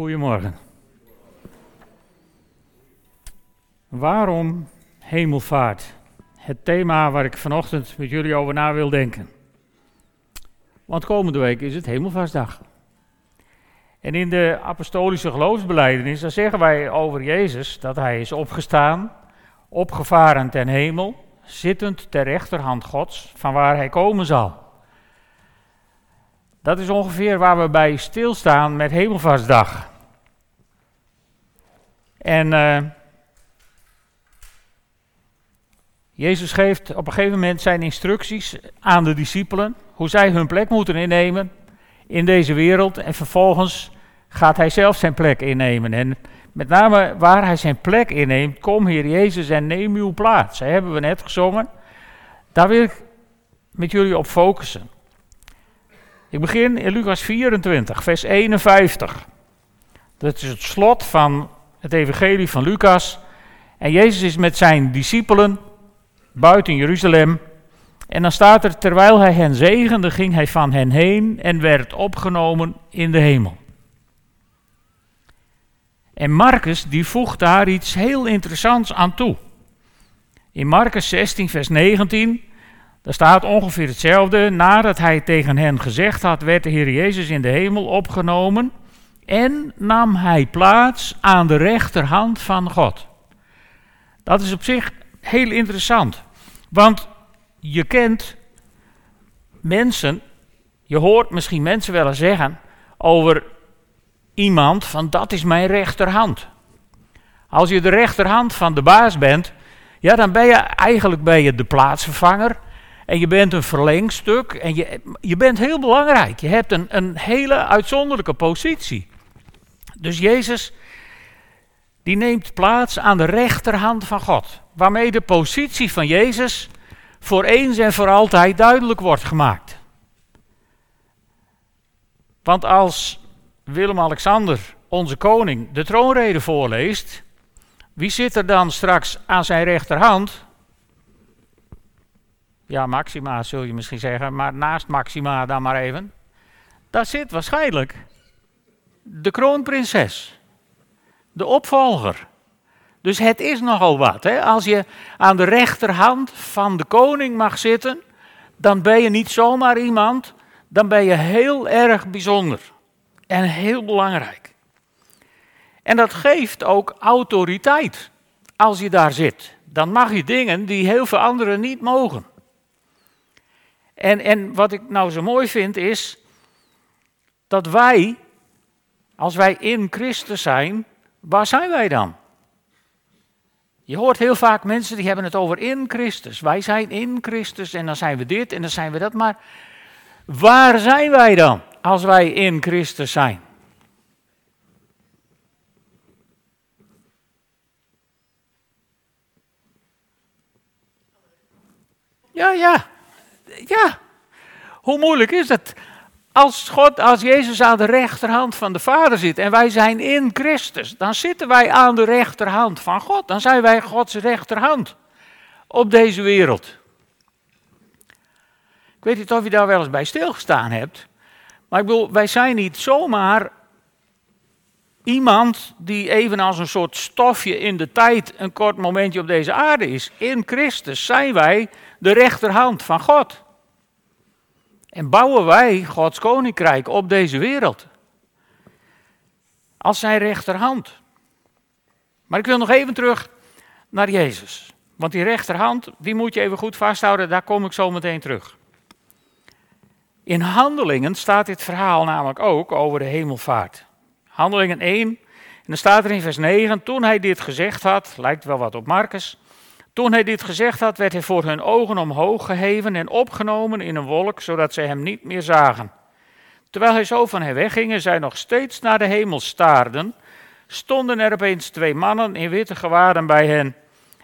Goedemorgen. Waarom hemelvaart? Het thema waar ik vanochtend met jullie over na wil denken. Want komende week is het Hemelvaartsdag. En in de apostolische geloofsbeleidenis, dan zeggen wij over Jezus dat hij is opgestaan, opgevaren ten hemel, zittend ter rechterhand Gods, van waar hij komen zal. Dat is ongeveer waar we bij stilstaan met Hemelvaartsdag. En uh, Jezus geeft op een gegeven moment zijn instructies aan de discipelen, hoe zij hun plek moeten innemen in deze wereld. En vervolgens gaat hij zelf zijn plek innemen. En met name waar hij zijn plek inneemt, kom Heer Jezus en neem uw plaats. Dat hebben we net gezongen. Daar wil ik met jullie op focussen. Ik begin in Lucas 24, vers 51. Dat is het slot van het evangelie van Lucas. En Jezus is met zijn discipelen buiten Jeruzalem. En dan staat er, terwijl hij hen zegende, ging hij van hen heen en werd opgenomen in de hemel. En Marcus die voegt daar iets heel interessants aan toe. In Marcus 16, vers 19, daar staat ongeveer hetzelfde. Nadat hij tegen hen gezegd had, werd de Heer Jezus in de hemel opgenomen en nam hij plaats aan de rechterhand van God. Dat is op zich heel interessant, want je kent mensen, je hoort misschien mensen wel eens zeggen over iemand van dat is mijn rechterhand. Als je de rechterhand van de baas bent, ja, dan ben je eigenlijk ben je de plaatsvervanger en je bent een verlengstuk en je, je bent heel belangrijk. Je hebt een, een hele uitzonderlijke positie. Dus Jezus, die neemt plaats aan de rechterhand van God. Waarmee de positie van Jezus voor eens en voor altijd duidelijk wordt gemaakt. Want als Willem-Alexander, onze koning, de troonrede voorleest, wie zit er dan straks aan zijn rechterhand? Ja, Maxima zul je misschien zeggen, maar naast Maxima dan maar even. Daar zit waarschijnlijk de kroonprinses, de opvolger. Dus het is nogal wat. Hè? Als je aan de rechterhand van de koning mag zitten, dan ben je niet zomaar iemand, dan ben je heel erg bijzonder en heel belangrijk. En dat geeft ook autoriteit als je daar zit. Dan mag je dingen die heel veel anderen niet mogen. En, en wat ik nou zo mooi vind is dat wij, als wij in Christus zijn, waar zijn wij dan? Je hoort heel vaak mensen die hebben het over in Christus. Wij zijn in Christus en dan zijn we dit en dan zijn we dat. Maar waar zijn wij dan als wij in Christus zijn? Ja, ja, ja. Hoe moeilijk is het? Als God, als Jezus aan de rechterhand van de Vader zit en wij zijn in Christus, dan zitten wij aan de rechterhand van God. Dan zijn wij Gods rechterhand op deze wereld. Ik weet niet of je daar wel eens bij stilgestaan hebt, maar ik bedoel, wij zijn niet zomaar iemand die even als een soort stofje in de tijd een kort momentje op deze aarde is. In Christus zijn wij de rechterhand van God. En bouwen wij Gods koninkrijk op deze wereld. Als zijn rechterhand. Maar ik wil nog even terug naar Jezus. Want die rechterhand, die moet je even goed vasthouden, daar kom ik zo meteen terug. In Handelingen staat dit verhaal namelijk ook over de hemelvaart. Handelingen 1, en dan staat er in vers 9, toen hij dit gezegd had, lijkt wel wat op Marcus, toen hij dit gezegd had, werd hij voor hun ogen omhoog geheven en opgenomen in een wolk, zodat zij hem niet meer zagen. Terwijl hij zo van hen wegging en zij nog steeds naar de hemel staarden, stonden er opeens twee mannen in witte gewaden bij hen.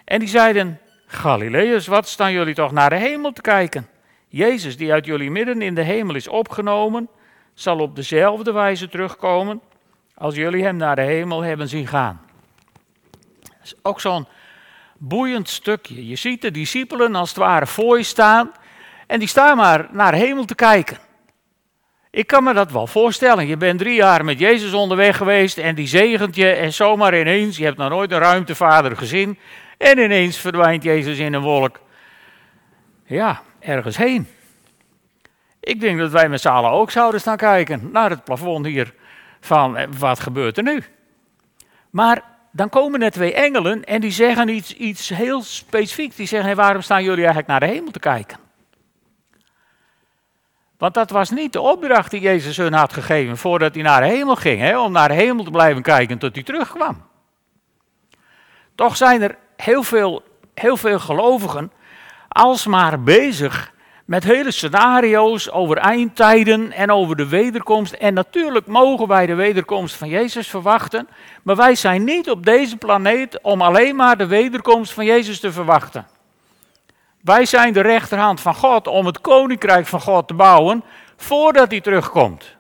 En die zeiden, Galileërs, wat staan jullie toch naar de hemel te kijken? Jezus, die uit jullie midden in de hemel is opgenomen, zal op dezelfde wijze terugkomen als jullie hem naar de hemel hebben zien gaan. Ook zo'n boeiend stukje. Je ziet de discipelen als het ware voor je staan en die staan maar naar hemel te kijken. Ik kan me dat wel voorstellen. Je bent drie jaar met Jezus onderweg geweest en die zegent je en zomaar ineens, je hebt nog nooit een ruimtevader gezien en ineens verdwijnt Jezus in een wolk. Ja, ergens heen. Ik denk dat wij met z'n allen ook zouden staan kijken naar het plafond hier van eh, wat gebeurt er nu. Maar dan komen er twee engelen en die zeggen iets, iets heel specifieks. Die zeggen, hey, waarom staan jullie eigenlijk naar de hemel te kijken? Want dat was niet de opdracht die Jezus hun had gegeven voordat hij naar de hemel ging, hè, om naar de hemel te blijven kijken tot hij terugkwam. Toch zijn er heel veel, heel veel gelovigen alsmaar bezig met hele scenario's over eindtijden en over de wederkomst. En natuurlijk mogen wij de wederkomst van Jezus verwachten, maar wij zijn niet op deze planeet om alleen maar de wederkomst van Jezus te verwachten. Wij zijn de rechterhand van God om het koninkrijk van God te bouwen voordat hij terugkomt.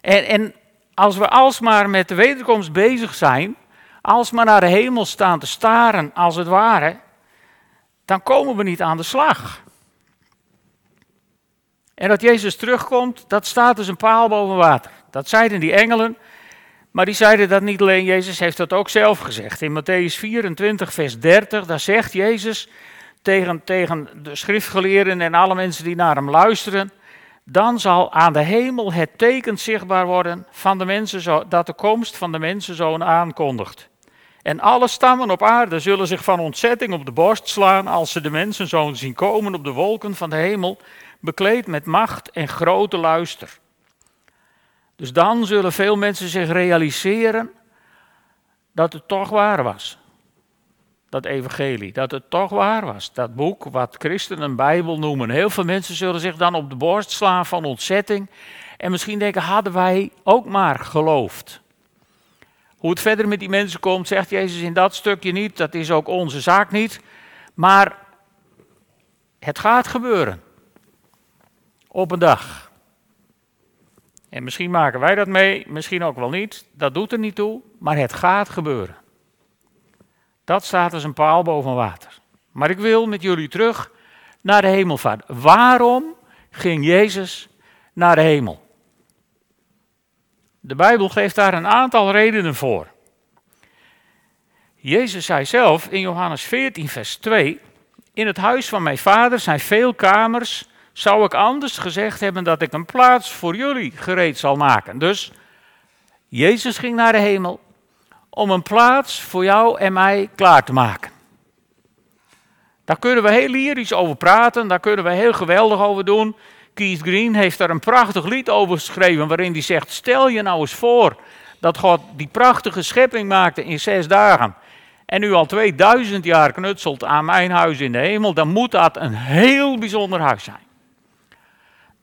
En, en als we alsmaar met de wederkomst bezig zijn, alsmaar naar de hemel staan te staren als het ware, dan komen we niet aan de slag. En dat Jezus terugkomt, dat staat dus een paal boven water. Dat zeiden die engelen, maar die zeiden dat niet alleen, Jezus heeft dat ook zelf gezegd. In Matthäus 24, vers 30, daar zegt Jezus tegen, tegen de schriftgeleerden en alle mensen die naar hem luisteren, dan zal aan de hemel het teken zichtbaar worden van de mensen dat de komst van de mensenzoon aankondigt. En alle stammen op aarde zullen zich van ontzetting op de borst slaan als ze de mensenzoon zien komen op de wolken van de hemel bekleed met macht en grote luister. Dus dan zullen veel mensen zich realiseren dat het toch waar was. Dat evangelie, dat het toch waar was. Dat boek wat christenen Bijbel noemen. Heel veel mensen zullen zich dan op de borst slaan van ontzetting. En misschien denken, hadden wij ook maar geloofd. Hoe het verder met die mensen komt, zegt Jezus in dat stukje niet. Dat is ook onze zaak niet. Maar het gaat gebeuren op een dag. En misschien maken wij dat mee, misschien ook wel niet. Dat doet er niet toe, maar het gaat gebeuren. Dat staat als een paal boven water. Maar ik wil met jullie terug naar de hemelvaart. Waarom ging Jezus naar de hemel? De Bijbel geeft daar een aantal redenen voor. Jezus zei zelf in Johannes 14, vers 2: In het huis van mijn vader zijn veel kamers zou ik anders gezegd hebben dat ik een plaats voor jullie gereed zal maken. Dus Jezus ging naar de hemel om een plaats voor jou en mij klaar te maken. Daar kunnen we heel lyrisch over praten, daar kunnen we heel geweldig over doen. Keith Green heeft daar een prachtig lied over geschreven waarin hij zegt, stel je nou eens voor dat God die prachtige schepping maakte in zes dagen en nu al 2000 jaar knutselt aan mijn huis in de hemel, dan moet dat een heel bijzonder huis zijn.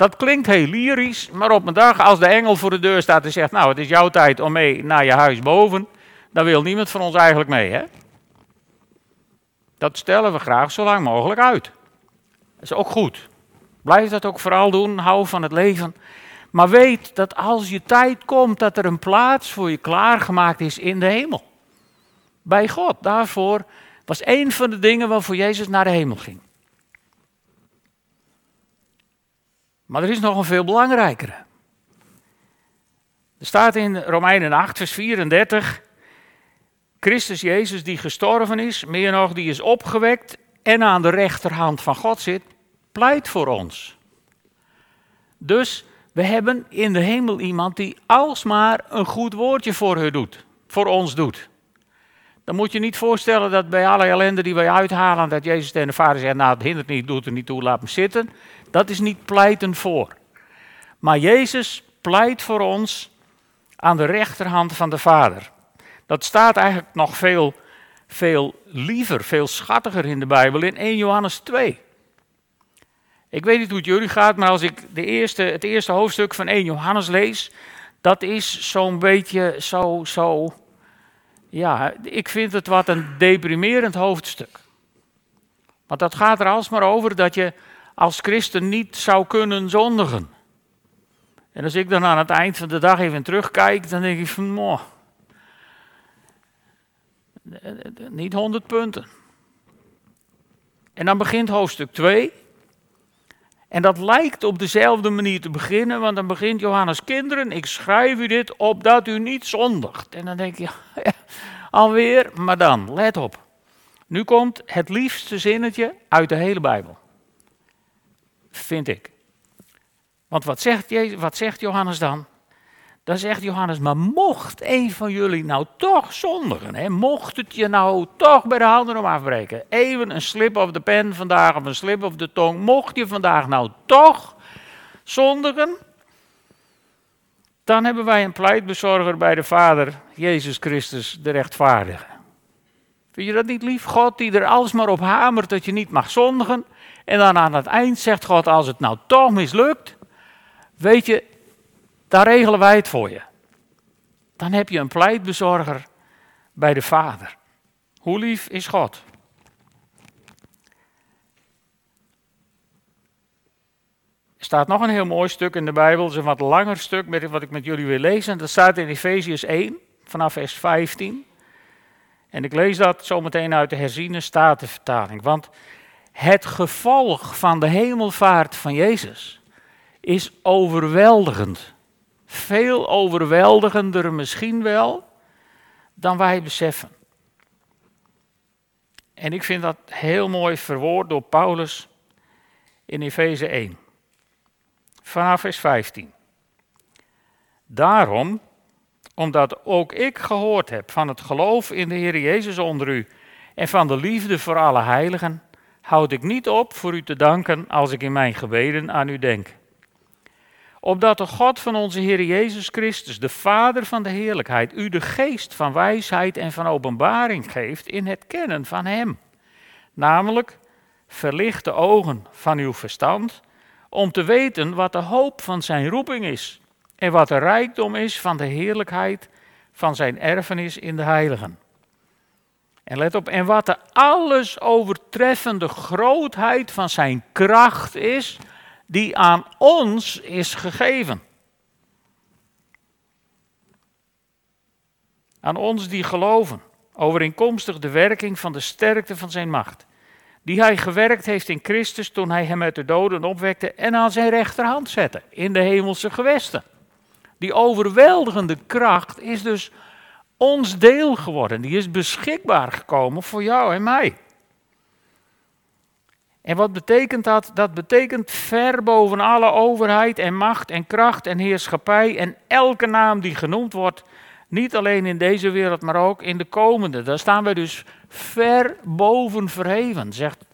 Dat klinkt heel lyrisch, maar op een dag als de engel voor de deur staat en zegt, nou het is jouw tijd om mee naar je huis boven, dan wil niemand van ons eigenlijk mee. Hè? Dat stellen we graag zo lang mogelijk uit. Dat is ook goed. Blijf dat ook vooral doen, hou van het leven. Maar weet dat als je tijd komt, dat er een plaats voor je klaargemaakt is in de hemel. Bij God. Daarvoor was een van de dingen waarvoor Jezus naar de hemel ging. Maar er is nog een veel belangrijkere. Er staat in Romeinen 8, vers 34. Christus Jezus die gestorven is, meer nog die is opgewekt en aan de rechterhand van God zit, pleit voor ons. Dus we hebben in de hemel iemand die alsmaar een goed woordje voor, u doet, voor ons doet. Dan moet je niet voorstellen dat bij alle ellende die wij uithalen, dat Jezus tegen de Vader zegt, nou het hindert niet, doet er niet toe, laat hem zitten. Dat is niet pleiten voor. Maar Jezus pleit voor ons aan de rechterhand van de Vader. Dat staat eigenlijk nog veel, veel liever, veel schattiger in de Bijbel in 1 Johannes 2. Ik weet niet hoe het jullie gaat, maar als ik de eerste, het eerste hoofdstuk van 1 Johannes lees, dat is zo'n beetje zo, zo, ja, ik vind het wat een deprimerend hoofdstuk. Want dat gaat er alsmaar over dat je als christen niet zou kunnen zondigen. En als ik dan aan het eind van de dag even terugkijk, dan denk ik van, moh, niet 100 punten. En dan begint hoofdstuk 2. En dat lijkt op dezelfde manier te beginnen, want dan begint Johannes, kinderen, ik schrijf u dit opdat u niet zondigt. En dan denk je, ja, alweer, maar dan, let op. Nu komt het liefste zinnetje uit de hele Bijbel. Vind ik. Want wat zegt, wat zegt Johannes dan? Dan zegt Johannes, maar mocht een van jullie nou toch zondigen, hè, mocht het je nou toch bij de handen om afbreken, even een slip of de pen vandaag of een slip of de tong, mocht je vandaag nou toch zondigen, dan hebben wij een pleitbezorger bij de Vader, Jezus Christus, de rechtvaardige. Vind je dat niet lief? God die er alles maar op hamert dat je niet mag zondigen. En dan aan het eind zegt God, als het nou toch mislukt, weet je, daar regelen wij het voor je. Dan heb je een pleitbezorger bij de Vader. Hoe lief is God? Er staat nog een heel mooi stuk in de Bijbel, het is een wat langer stuk met wat ik met jullie wil lezen. Dat staat in Efeziërs 1, vanaf vers 15. En ik lees dat zometeen uit de herziene statenvertaling. Want het gevolg van de hemelvaart van Jezus is overweldigend. Veel overweldigender misschien wel dan wij beseffen. En ik vind dat heel mooi verwoord door Paulus in Efeze 1. Vanaf vers 15. Daarom, omdat ook ik gehoord heb van het geloof in de Heer Jezus onder u en van de liefde voor alle heiligen, houd ik niet op voor u te danken als ik in mijn gebeden aan u denk opdat de God van onze Heer Jezus Christus, de Vader van de heerlijkheid, u de geest van wijsheid en van openbaring geeft in het kennen van Hem. Namelijk, verlicht de ogen van uw verstand, om te weten wat de hoop van Zijn roeping is en wat de rijkdom is van de heerlijkheid van Zijn erfenis in de heiligen. En let op, en wat de alles overtreffende grootheid van Zijn kracht is die aan ons is gegeven. Aan ons die geloven, overeenkomstig de werking van de sterkte van zijn macht, die hij gewerkt heeft in Christus toen hij hem uit de doden opwekte en aan zijn rechterhand zette in de hemelse gewesten. Die overweldigende kracht is dus ons deel geworden, die is beschikbaar gekomen voor jou en mij. En wat betekent dat? Dat betekent ver boven alle overheid en macht en kracht en heerschappij en elke naam die genoemd wordt, niet alleen in deze wereld, maar ook in de komende. Daar staan wij dus ver boven verheven, zegt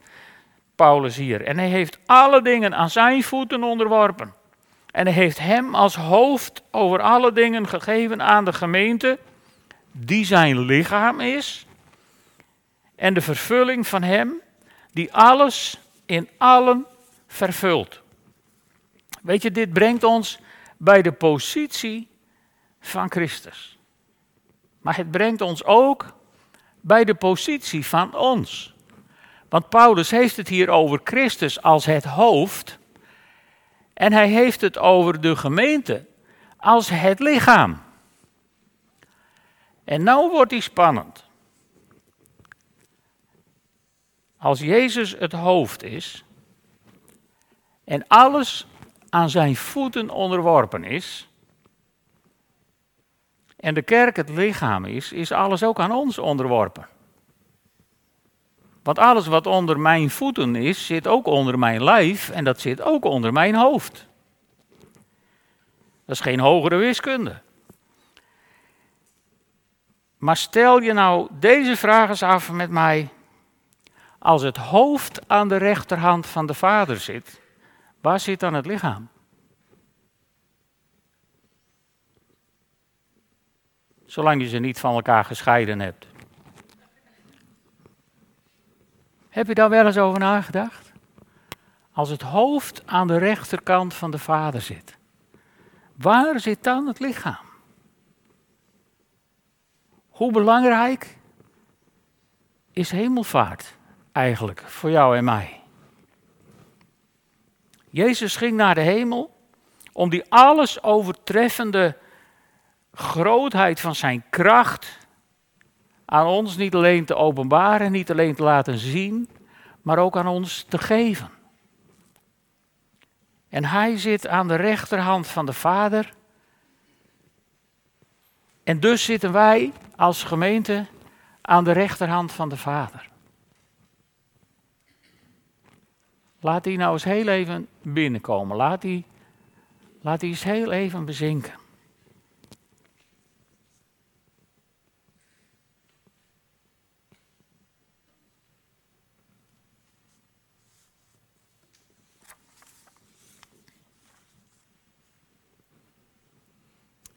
Paulus hier. En hij heeft alle dingen aan zijn voeten onderworpen. En hij heeft hem als hoofd over alle dingen gegeven aan de gemeente, die zijn lichaam is. En de vervulling van hem die alles in allen vervult. Weet je, dit brengt ons bij de positie van Christus. Maar het brengt ons ook bij de positie van ons. Want Paulus heeft het hier over Christus als het hoofd. En hij heeft het over de gemeente als het lichaam. En nou wordt hij spannend. Als Jezus het hoofd is en alles aan zijn voeten onderworpen is, en de kerk het lichaam is, is alles ook aan ons onderworpen. Want alles wat onder mijn voeten is, zit ook onder mijn lijf en dat zit ook onder mijn hoofd. Dat is geen hogere wiskunde. Maar stel je nou deze vraag eens af met mij. Als het hoofd aan de rechterhand van de Vader zit, waar zit dan het lichaam? Zolang je ze niet van elkaar gescheiden hebt. Heb je daar wel eens over nagedacht? Als het hoofd aan de rechterkant van de Vader zit, waar zit dan het lichaam? Hoe belangrijk is hemelvaart? eigenlijk voor jou en mij. Jezus ging naar de hemel om die alles overtreffende grootheid van zijn kracht aan ons niet alleen te openbaren, niet alleen te laten zien, maar ook aan ons te geven. En hij zit aan de rechterhand van de Vader. En dus zitten wij als gemeente aan de rechterhand van de Vader. Laat die nou eens heel even binnenkomen. Laat die, laat die eens heel even bezinken.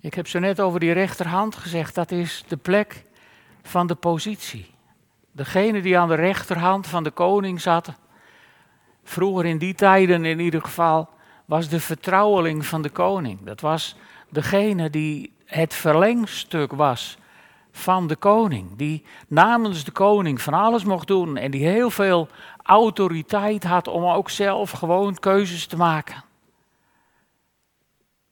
Ik heb zo net over die rechterhand gezegd, dat is de plek van de positie. Degene die aan de rechterhand van de koning zat, vroeger in die tijden in ieder geval, was de vertrouweling van de koning. Dat was degene die het verlengstuk was van de koning. Die namens de koning van alles mocht doen en die heel veel autoriteit had om ook zelf gewoon keuzes te maken.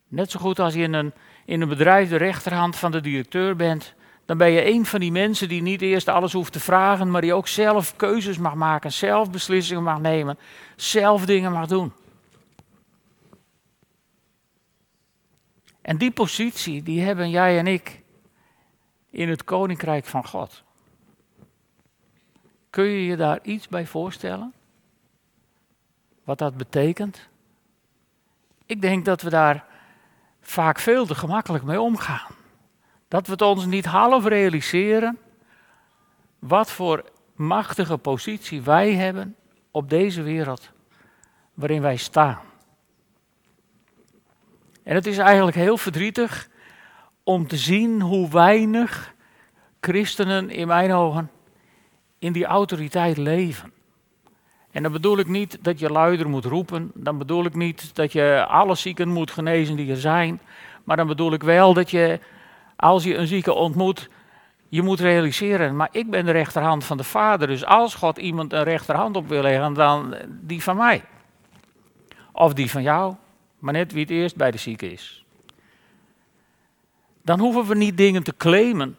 Net zo goed als in een, in een bedrijf de rechterhand van de directeur bent, dan ben je een van die mensen die niet eerst alles hoeft te vragen, maar die ook zelf keuzes mag maken, zelf beslissingen mag nemen, zelf dingen mag doen. En die positie, die hebben jij en ik in het koninkrijk van God. Kun je je daar iets bij voorstellen? Wat dat betekent? Ik denk dat we daar vaak veel te gemakkelijk mee omgaan. Dat we het ons niet half realiseren wat voor machtige positie wij hebben op deze wereld waarin wij staan. En het is eigenlijk heel verdrietig om te zien hoe weinig christenen in mijn ogen in die autoriteit leven. En dan bedoel ik niet dat je luider moet roepen, dan bedoel ik niet dat je alle zieken moet genezen die er zijn, maar dan bedoel ik wel dat je, als je een zieke ontmoet, je moet realiseren, maar ik ben de rechterhand van de Vader, dus als God iemand een rechterhand op wil leggen, dan die van mij. Of die van jou, maar net wie het eerst bij de zieke is. Dan hoeven we niet dingen te claimen.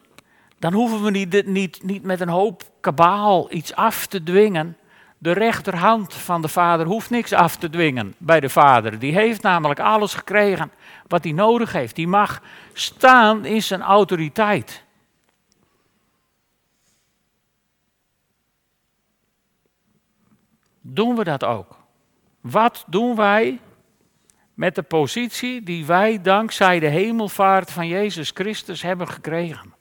Dan hoeven we niet, niet, niet met een hoop kabaal iets af te dwingen. De rechterhand van de vader hoeft niks af te dwingen bij de vader. Die heeft namelijk alles gekregen wat hij nodig heeft. Die mag staan in zijn autoriteit. Doen we dat ook? Wat doen wij met de positie die wij dankzij de hemelvaart van Jezus Christus hebben gekregen?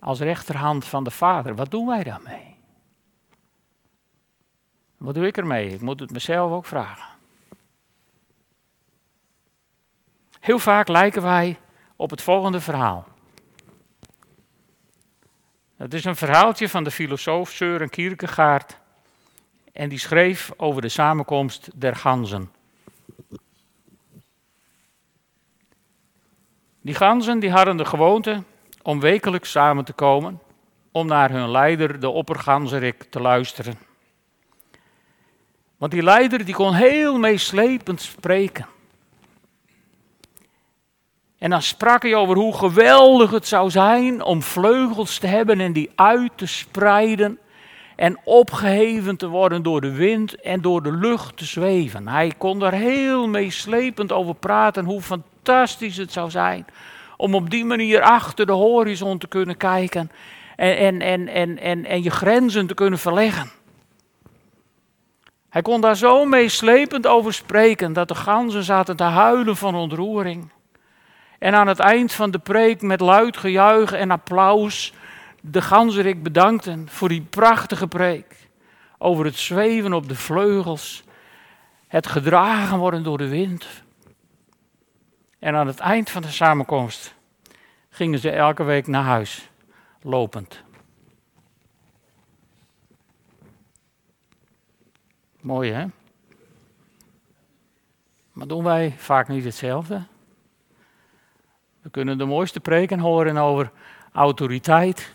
Als rechterhand van de Vader. Wat doen wij daarmee? Wat doe ik ermee? Ik moet het mezelf ook vragen. Heel vaak lijken wij op het volgende verhaal. Het is een verhaaltje van de filosoof Søren Kierkegaard. En die schreef over de samenkomst der ganzen. Die ganzen die hadden de gewoonte om wekelijks samen te komen om naar hun leider, de opperganzerik, te luisteren. Want die leider die kon heel meeslepend spreken. En dan sprak hij over hoe geweldig het zou zijn om vleugels te hebben en die uit te spreiden en opgeheven te worden door de wind en door de lucht te zweven. Hij kon daar heel meeslepend over praten hoe fantastisch het zou zijn om op die manier achter de horizon te kunnen kijken en, en, en, en, en, en je grenzen te kunnen verleggen. Hij kon daar zo meeslepend over spreken dat de ganzen zaten te huilen van ontroering. En aan het eind van de preek met luid gejuich en applaus de ganzerik bedankten voor die prachtige preek over het zweven op de vleugels, het gedragen worden door de wind. En aan het eind van de samenkomst gingen ze elke week naar huis, lopend. Mooi hè? Maar doen wij vaak niet hetzelfde? We kunnen de mooiste preken horen over autoriteit.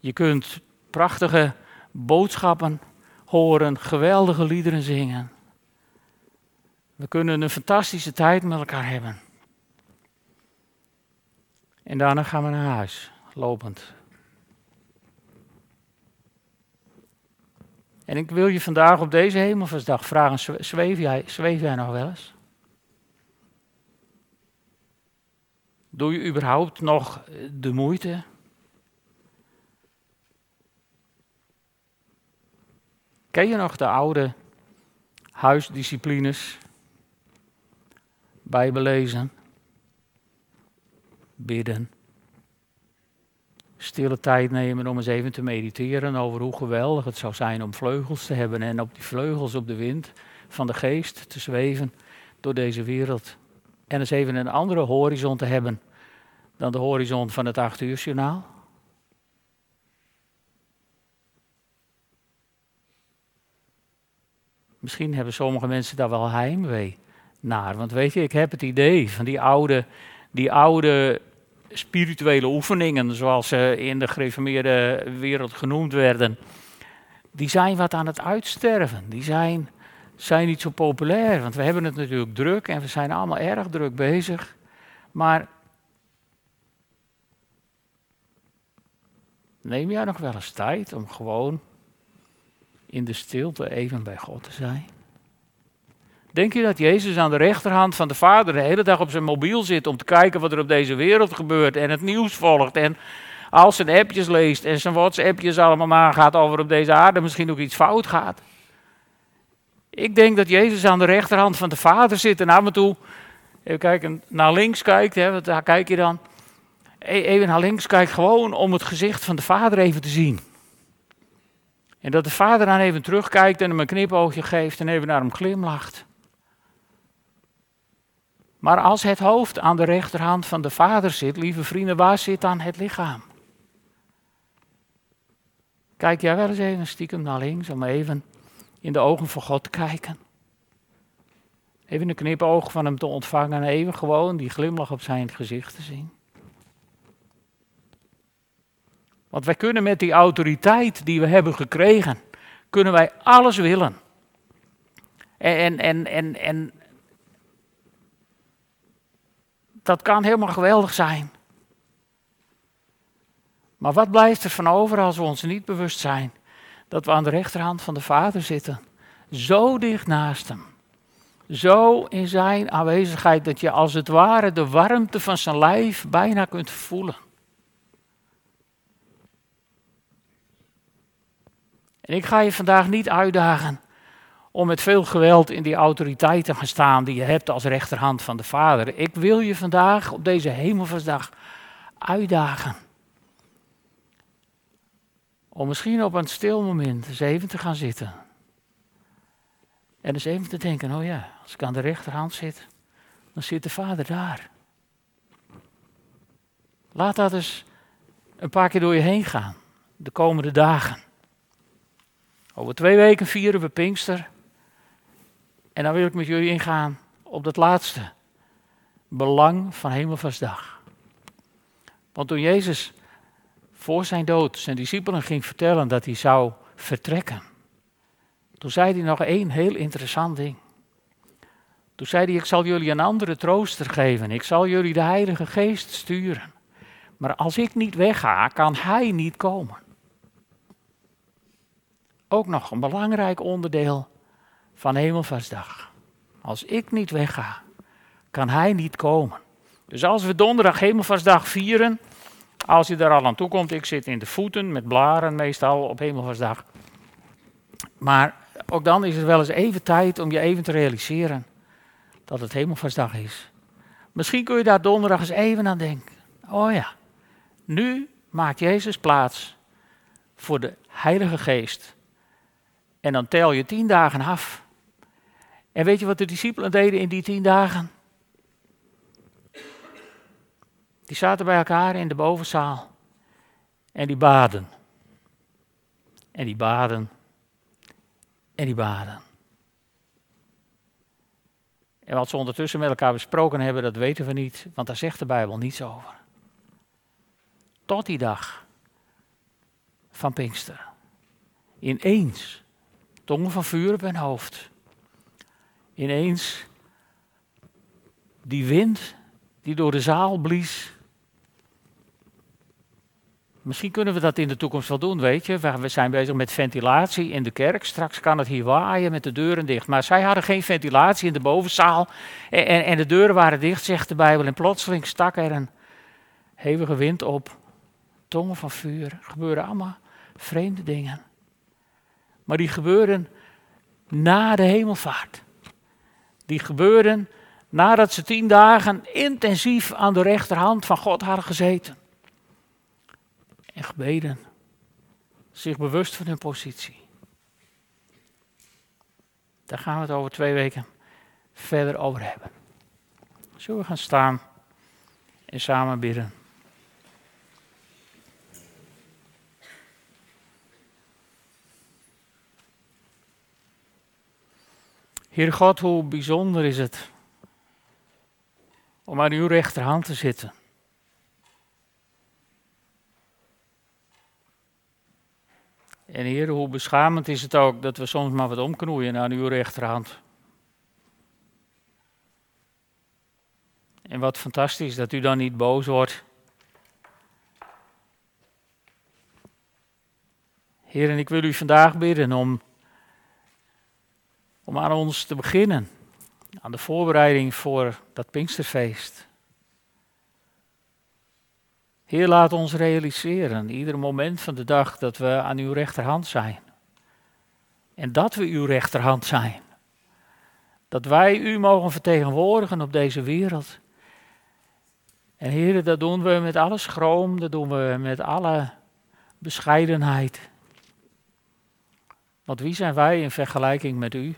Je kunt prachtige boodschappen horen, geweldige liederen zingen. We kunnen een fantastische tijd met elkaar hebben. En daarna gaan we naar huis, lopend. En ik wil je vandaag op deze hemelvaartsdag vragen, zweef jij, zweef jij nog wel eens? Doe je überhaupt nog de moeite? Ken je nog de oude huisdisciplines? Bijbel lezen, bidden, stille tijd nemen om eens even te mediteren over hoe geweldig het zou zijn om vleugels te hebben en op die vleugels op de wind van de geest te zweven door deze wereld. En eens even een andere horizon te hebben dan de horizon van het acht uur journaal. Misschien hebben sommige mensen daar wel heimwee naar. Want weet je, ik heb het idee van die oude, die oude spirituele oefeningen, zoals ze in de gereformeerde wereld genoemd werden, die zijn wat aan het uitsterven. Die zijn, zijn niet zo populair, want we hebben het natuurlijk druk en we zijn allemaal erg druk bezig. Maar neem jij nog wel eens tijd om gewoon in de stilte even bij God te zijn? Denk je dat Jezus aan de rechterhand van de Vader de hele dag op zijn mobiel zit om te kijken wat er op deze wereld gebeurt en het nieuws volgt en al zijn appjes leest en zijn WhatsAppjes allemaal nagaat over op deze aarde misschien ook iets fout gaat? Ik denk dat Jezus aan de rechterhand van de Vader zit en af en toe even kijken, naar links kijkt, hè, want daar kijk je dan. E-, even naar links kijkt gewoon om het gezicht van de Vader even te zien. En dat de vader dan even terugkijkt en hem een knipoogje geeft en even naar hem glimlacht. Maar als het hoofd aan de rechterhand van de vader zit, lieve vrienden, waar zit dan het lichaam? Kijk jij wel eens even stiekem naar links om even in de ogen van God te kijken? Even een knipoog van hem te ontvangen en even gewoon die glimlach op zijn gezicht te zien. Want wij kunnen met die autoriteit die we hebben gekregen, kunnen wij alles willen. En, en, en, en dat kan helemaal geweldig zijn. Maar wat blijft er van over als we ons niet bewust zijn dat we aan de rechterhand van de Vader zitten? Zo dicht naast Hem. Zo in Zijn aanwezigheid dat je als het ware de warmte van zijn lijf bijna kunt voelen. En ik ga je vandaag niet uitdagen om met veel geweld in die autoriteit te gaan staan die je hebt als rechterhand van de Vader. Ik wil je vandaag op deze hemelvaartsdag uitdagen. Om misschien op een stil moment eens even te gaan zitten. En eens even te denken, oh ja, als ik aan de rechterhand zit, dan zit de Vader daar. Laat dat eens een paar keer door je heen gaan, de komende dagen. Over twee weken vieren we Pinkster. En dan wil ik met jullie ingaan op dat laatste belang van Hemelvaartsdag. Want toen Jezus voor zijn dood zijn discipelen ging vertellen dat hij zou vertrekken, toen zei hij nog één heel interessant ding. Toen zei hij, ik zal jullie een andere trooster geven, ik zal jullie de Heilige Geest sturen. Maar als ik niet wegga, kan Hij niet komen. Ook nog een belangrijk onderdeel van Hemelvaartsdag. Als ik niet wegga, kan hij niet komen. Dus als we donderdag Hemelvaartsdag vieren, als je daar al aan toe komt, ik zit in de voeten met blaren meestal op Hemelvaartsdag. Maar ook dan is het wel eens even tijd om je even te realiseren dat het Hemelvaartsdag is. Misschien kun je daar donderdag eens even aan denken. Oh ja, nu maakt Jezus plaats voor de Heilige Geest. En dan tel je tien dagen af. En weet je wat de discipelen deden in die tien dagen? Die zaten bij elkaar in de bovenzaal. En die baden. En die baden. En die baden. En wat ze ondertussen met elkaar besproken hebben, dat weten we niet, want daar zegt de Bijbel niets over. Tot die dag van Pinkster. Ineens, tongen van vuur op hun hoofd ineens die wind die door de zaal blies. Misschien kunnen we dat in de toekomst wel doen, weet je. We zijn bezig met ventilatie in de kerk. Straks kan het hier waaien met de deuren dicht. Maar zij hadden geen ventilatie in de bovenzaal. En, en, de deuren waren dicht, zegt de Bijbel. En plotseling stak er een hevige wind op. Tongen van vuur. Gebeuren allemaal vreemde dingen. Maar die gebeuren na de hemelvaart. Die gebeuren nadat ze tien dagen intensief aan de rechterhand van God hadden gezeten en gebeden. Zich bewust van hun positie. Daar gaan we het over twee weken verder over hebben. Zullen we gaan staan en samen bidden? Heer God, hoe bijzonder is het om aan uw rechterhand te zitten. En Heer, hoe beschamend is het ook dat we soms maar wat omknoeien aan uw rechterhand. En wat fantastisch dat u dan niet boos wordt. Heer, en ik wil u vandaag bidden om, om aan ons te beginnen. Aan de voorbereiding voor dat Pinksterfeest. Heer, laat ons realiseren, ieder moment van de dag, dat we aan uw rechterhand zijn. En dat we uw rechterhand zijn. Dat wij u mogen vertegenwoordigen op deze wereld. En Heer, dat doen we met alle schroom, dat doen we met alle bescheidenheid. Want wie zijn wij in vergelijking met u?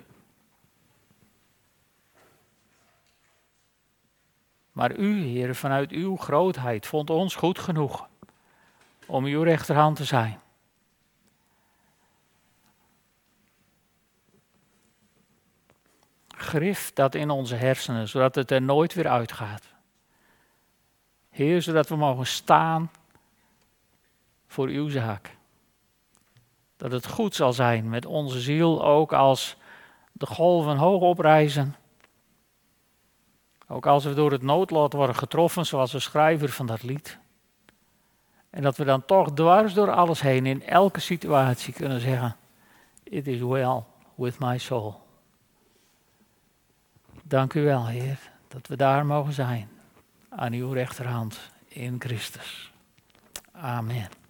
Maar u, Heer, vanuit uw grootheid vond ons goed genoeg om uw rechterhand te zijn. Grif dat in onze hersenen, zodat het er nooit weer uitgaat. Heer, zodat we mogen staan voor uw zaak. Dat het goed zal zijn met onze ziel, ook als de golven hoog oprijzen ook als we door het noodlot worden getroffen, zoals de schrijver van dat lied. En dat we dan toch dwars door alles heen, in elke situatie kunnen zeggen: It is well with my soul. Dank u wel, Heer, dat we daar mogen zijn. Aan uw rechterhand in Christus. Amen.